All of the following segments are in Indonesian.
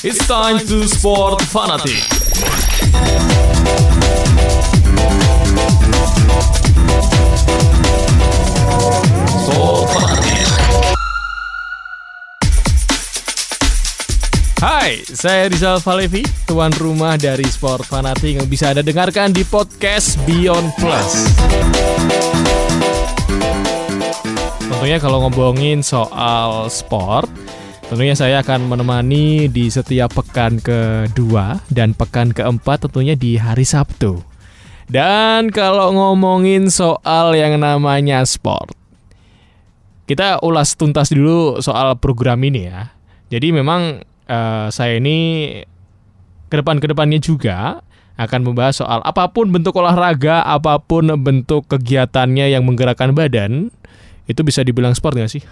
It's time to Sport Fanatic. Fanatic. Hai, saya Rizal Falevi, tuan rumah dari Sport Fanatic yang bisa Anda dengarkan di podcast Beyond Plus. Tentunya kalau ngomongin soal sport, tentunya saya akan menemani di setiap pekan kedua dan pekan keempat tentunya di hari Sabtu. Dan kalau ngomongin soal yang namanya sport, kita ulas tuntas dulu soal program ini ya. Jadi memang eh, saya ini ke depan ke depannya juga akan membahas soal apa pun bentuk olahraga, apa pun bentuk kegiatannya yang menggerakkan badan, itu bisa dibilang sport nggak sih?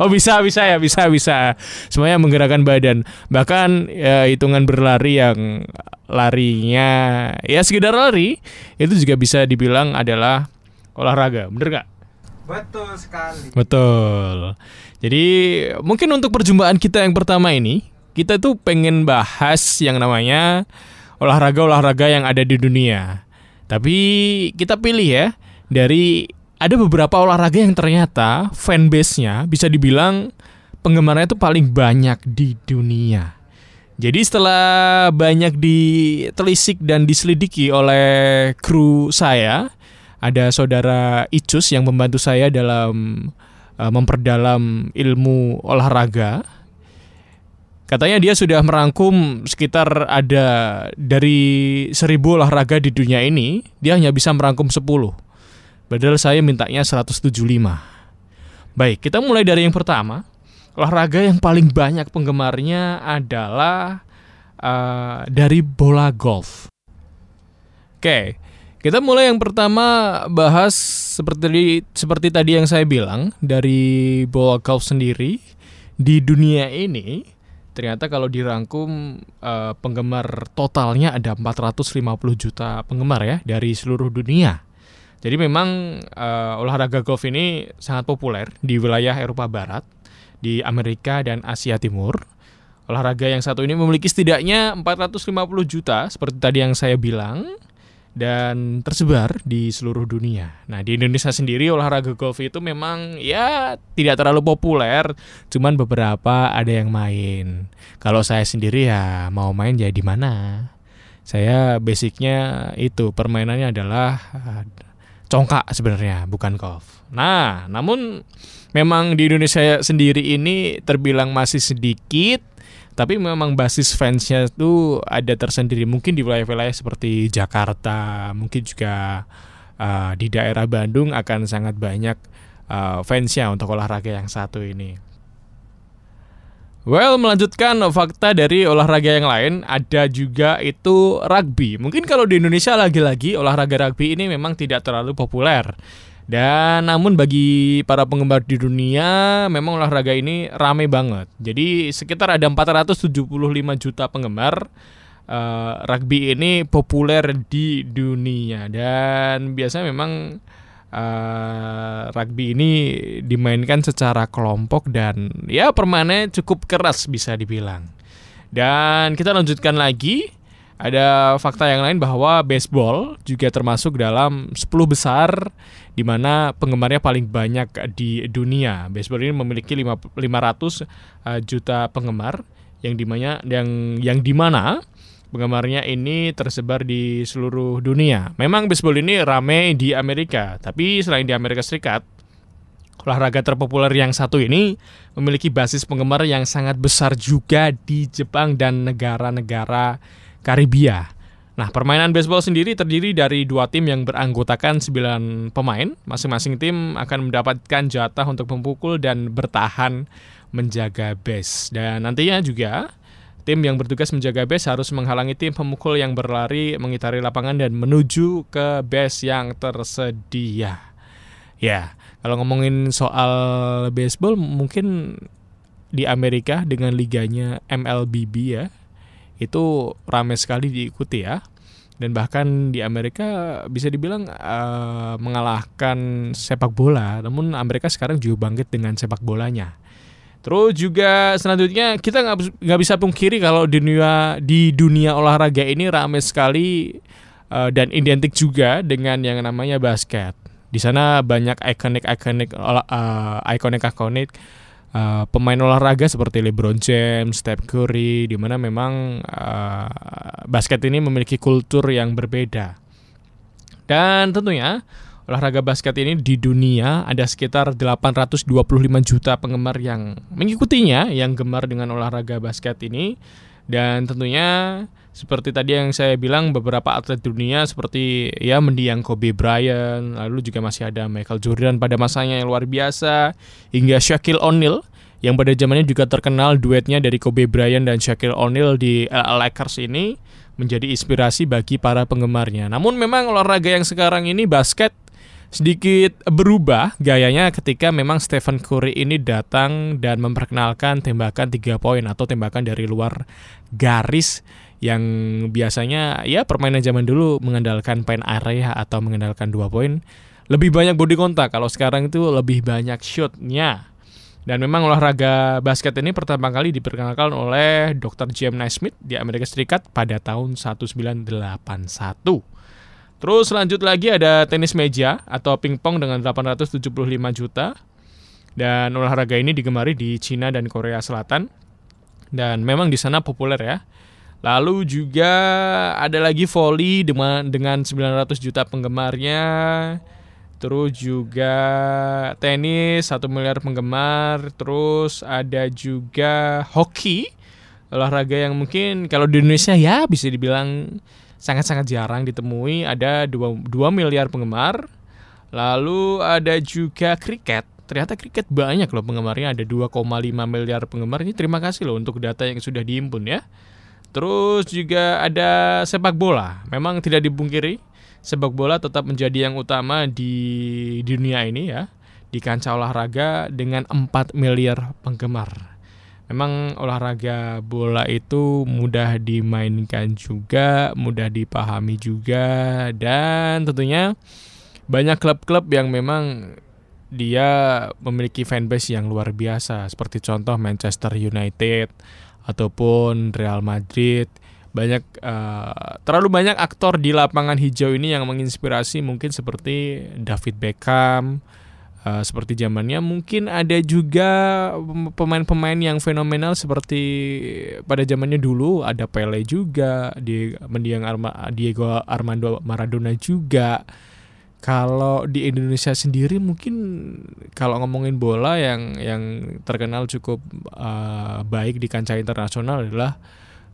oh bisa, bisa ya, bisa, bisa. Semuanya menggerakkan badan. Bahkan ya, hitungan berlari yang larinya ya sekedar lari, itu juga bisa dibilang adalah olahraga, bener nggak? Betul sekali. Betul. Jadi mungkin untuk perjumpaan kita yang pertama ini, kita tuh pengen bahas yang namanya olahraga-olahraga yang ada di dunia. Tapi kita pilih ya dari ada beberapa olahraga yang ternyata fanbase-nya bisa dibilang penggemarnya itu paling banyak di dunia. Jadi setelah banyak ditelisik dan diselidiki oleh kru saya, ada saudara Icus yang membantu saya dalam uh, memperdalam ilmu olahraga. Katanya dia sudah merangkum sekitar ada dari seribu olahraga di dunia ini, dia hanya bisa merangkum 10. Padahal saya mintanya 175. Baik, kita mulai dari yang pertama. Olahraga yang paling banyak penggemarnya adalah uh, dari bola golf. Oke, kita mulai yang pertama bahas seperti seperti tadi yang saya bilang dari bola golf sendiri di dunia ini ternyata kalau dirangkum uh, penggemar totalnya ada 450 juta penggemar ya dari seluruh dunia. Jadi memang uh, olahraga golf ini sangat populer di wilayah Eropa Barat, di Amerika dan Asia Timur. Olahraga yang satu ini memiliki setidaknya 450 juta seperti tadi yang saya bilang dan tersebar di seluruh dunia. Nah, di Indonesia sendiri olahraga golf itu memang ya tidak terlalu populer, cuman beberapa ada yang main. Kalau saya sendiri ya mau main ya mana? Saya basicnya itu permainannya adalah congkak sebenarnya, bukan golf. Nah, namun memang di Indonesia sendiri ini terbilang masih sedikit tapi memang basis fansnya itu ada tersendiri mungkin di wilayah-wilayah seperti Jakarta mungkin juga uh, di daerah Bandung akan sangat banyak uh, fansnya untuk olahraga yang satu ini. Well, melanjutkan fakta dari olahraga yang lain, ada juga itu rugby. Mungkin kalau di Indonesia lagi-lagi olahraga rugby ini memang tidak terlalu populer. Dan namun bagi para penggemar di dunia memang olahraga ini ramai banget. Jadi sekitar ada 475 juta penggemar uh, rugby ini populer di dunia dan biasanya memang uh, rugby ini dimainkan secara kelompok dan ya permainannya cukup keras bisa dibilang. Dan kita lanjutkan lagi ada fakta yang lain bahwa baseball juga termasuk dalam 10 besar di mana penggemarnya paling banyak di dunia. Baseball ini memiliki 500 uh, juta penggemar yang di mana yang yang di mana penggemarnya ini tersebar di seluruh dunia. Memang baseball ini ramai di Amerika, tapi selain di Amerika Serikat, olahraga terpopuler yang satu ini memiliki basis penggemar yang sangat besar juga di Jepang dan negara-negara Karibia. Nah, permainan baseball sendiri terdiri dari dua tim yang beranggotakan 9 pemain. Masing-masing tim akan mendapatkan jatah untuk memukul dan bertahan menjaga base. Dan nantinya juga tim yang bertugas menjaga base harus menghalangi tim pemukul yang berlari mengitari lapangan dan menuju ke base yang tersedia. Ya, kalau ngomongin soal baseball mungkin di Amerika dengan liganya MLBB ya, itu ramai sekali diikuti ya dan bahkan di Amerika bisa dibilang uh, mengalahkan sepak bola namun Amerika sekarang juga bangkit dengan sepak bolanya Terus juga selanjutnya kita nggak nggak bisa pungkiri kalau di dunia di dunia olahraga ini ramai sekali uh, dan identik juga dengan yang namanya basket. Di sana banyak ikonik-ikonik uh, ikonik-ikonik uh, pemain olahraga seperti LeBron James, Steph Curry, di mana memang uh, basket ini memiliki kultur yang berbeda. Dan tentunya olahraga basket ini di dunia ada sekitar 825 juta penggemar yang mengikutinya, yang gemar dengan olahraga basket ini. Dan tentunya seperti tadi yang saya bilang beberapa atlet dunia seperti ya mendiang Kobe Bryant, lalu juga masih ada Michael Jordan pada masanya yang luar biasa, hingga Shaquille O'Neal yang pada zamannya juga terkenal duetnya dari Kobe Bryant dan Shaquille O'Neal di LA Lakers ini menjadi inspirasi bagi para penggemarnya. Namun memang olahraga yang sekarang ini basket sedikit berubah gayanya ketika memang Stephen Curry ini datang dan memperkenalkan tembakan 3 poin atau tembakan dari luar garis yang biasanya ya permainan zaman dulu mengandalkan paint area atau mengandalkan dua poin lebih banyak body kontak kalau sekarang itu lebih banyak shotnya dan memang olahraga basket ini pertama kali diperkenalkan oleh Dr. James Naismith di Amerika Serikat pada tahun 1981. Terus lanjut lagi ada tenis meja atau pingpong dengan 875 juta. Dan olahraga ini digemari di Cina dan Korea Selatan. Dan memang di sana populer ya. Lalu juga ada lagi volley dengan dengan 900 juta penggemarnya. Terus juga tenis satu miliar penggemar. Terus ada juga hoki olahraga yang mungkin kalau di Indonesia ya bisa dibilang sangat-sangat jarang ditemui. Ada 2, 2 miliar penggemar. Lalu ada juga kriket. Ternyata kriket banyak loh penggemarnya. Ada 2,5 miliar penggemar. Ini terima kasih loh untuk data yang sudah diimpun ya. Terus juga ada sepak bola. Memang tidak dipungkiri, sepak bola tetap menjadi yang utama di dunia ini ya. Di kancah olahraga dengan 4 miliar penggemar. Memang olahraga bola itu mudah dimainkan juga, mudah dipahami juga, dan tentunya banyak klub-klub yang memang dia memiliki fanbase yang luar biasa. Seperti contoh Manchester United, ataupun Real Madrid banyak uh, terlalu banyak aktor di lapangan hijau ini yang menginspirasi mungkin seperti David Beckham uh, seperti zamannya. Mungkin ada juga pemain-pemain yang fenomenal seperti pada zamannya dulu. Ada Pele juga di mendiang Arma, Diego Armando Maradona juga. Kalau di Indonesia sendiri mungkin kalau ngomongin bola yang yang terkenal cukup uh, baik di kancah internasional adalah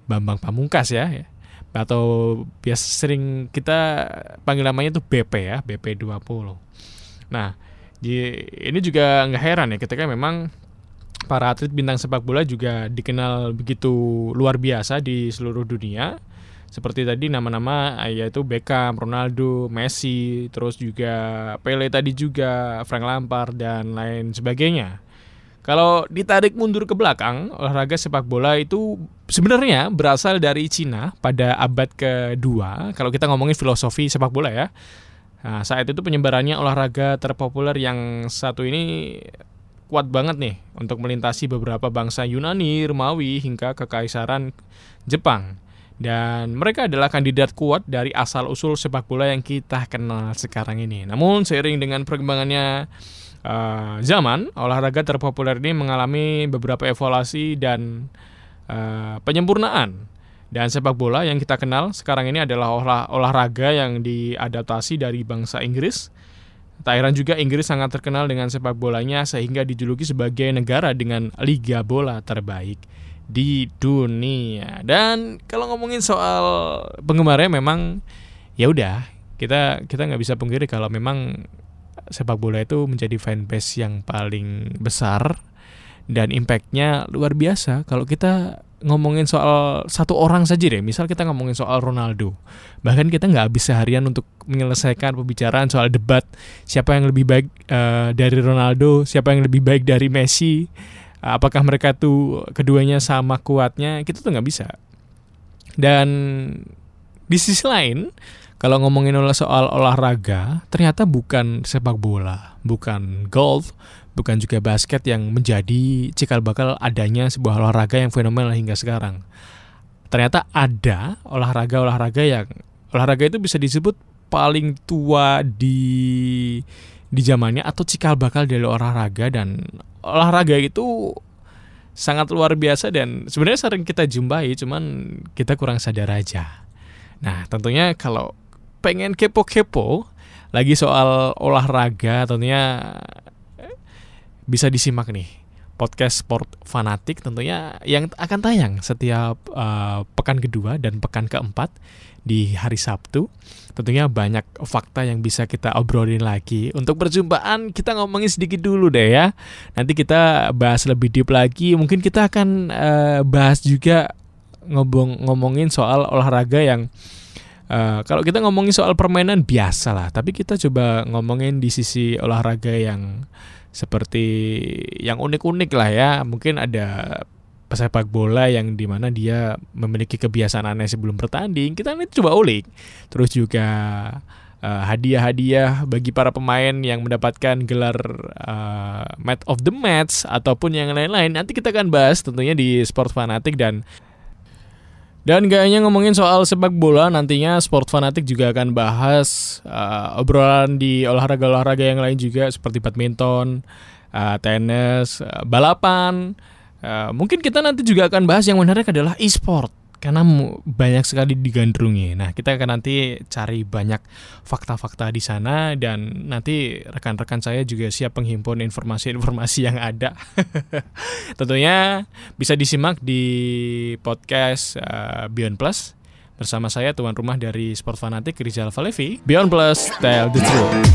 Bambang Pamungkas ya. Atau biasa sering kita panggil namanya itu BP ya BP 20. Nah, ini juga nggak heran ya ketika memang para atlet bintang sepak bola juga dikenal begitu luar biasa di seluruh dunia seperti tadi nama-nama yaitu Beckham, Ronaldo, Messi, terus juga Pele tadi juga, Frank Lampard dan lain sebagainya. Kalau ditarik mundur ke belakang, olahraga sepak bola itu sebenarnya berasal dari Cina pada abad kedua. Kalau kita ngomongin filosofi sepak bola ya. Nah, saat itu penyebarannya olahraga terpopuler yang satu ini kuat banget nih untuk melintasi beberapa bangsa Yunani, Romawi hingga kekaisaran Jepang. Dan mereka adalah kandidat kuat dari asal-usul sepak bola yang kita kenal sekarang ini. Namun seiring dengan perkembangannya uh, zaman, olahraga terpopuler ini mengalami beberapa evaluasi dan uh, penyempurnaan. Dan sepak bola yang kita kenal sekarang ini adalah olah, olahraga yang diadaptasi dari bangsa Inggris. Tak heran juga Inggris sangat terkenal dengan sepak bolanya sehingga dijuluki sebagai negara dengan liga bola terbaik di dunia. Dan kalau ngomongin soal penggemarnya memang ya udah kita kita nggak bisa pungkiri kalau memang sepak bola itu menjadi fanbase yang paling besar dan impactnya luar biasa. Kalau kita ngomongin soal satu orang saja deh, misal kita ngomongin soal Ronaldo, bahkan kita nggak bisa harian untuk menyelesaikan pembicaraan soal debat siapa yang lebih baik uh, dari Ronaldo, siapa yang lebih baik dari Messi apakah mereka tuh keduanya sama kuatnya kita tuh nggak bisa. Dan di sisi lain kalau ngomongin soal olahraga ternyata bukan sepak bola bukan golf bukan juga basket yang menjadi cikal bakal adanya sebuah olahraga yang fenomenal hingga sekarang. Ternyata ada olahraga-olahraga yang olahraga itu bisa disebut paling tua di di zamannya atau cikal bakal dari olahraga dan olahraga itu sangat luar biasa dan sebenarnya sering kita jumpai cuman kita kurang sadar aja. Nah, tentunya kalau pengen kepo-kepo lagi soal olahraga tentunya bisa disimak nih podcast Sport Fanatik tentunya yang akan tayang setiap uh, pekan kedua dan pekan keempat di hari Sabtu. Tentunya banyak fakta yang bisa kita obrolin lagi. Untuk perjumpaan kita ngomongin sedikit dulu deh ya. Nanti kita bahas lebih deep lagi. Mungkin kita akan uh, bahas juga ngomong ngomongin soal olahraga yang Uh, kalau kita ngomongin soal permainan biasa lah, tapi kita coba ngomongin di sisi olahraga yang seperti yang unik-unik lah ya. Mungkin ada pesepak bola yang di mana dia memiliki kebiasaan aneh sebelum bertanding. Kita nanti coba ulik. Terus juga uh, hadiah-hadiah bagi para pemain yang mendapatkan gelar uh, match of the match ataupun yang lain-lain. Nanti kita akan bahas tentunya di Sport Fanatik dan dan gak hanya ngomongin soal sepak bola, nantinya Sport Fanatik juga akan bahas uh, obrolan di olahraga-olahraga yang lain juga seperti badminton, uh, tenis, uh, balapan. Uh, mungkin kita nanti juga akan bahas yang menarik adalah e-sport karena banyak sekali digandrungi. Nah, kita akan nanti cari banyak fakta-fakta di sana dan nanti rekan-rekan saya juga siap menghimpun informasi-informasi yang ada. Tentunya bisa disimak di podcast uh, Beyond Plus bersama saya tuan rumah dari Sport Fanatik Rizal Valevi. Beyond Plus, tell the truth.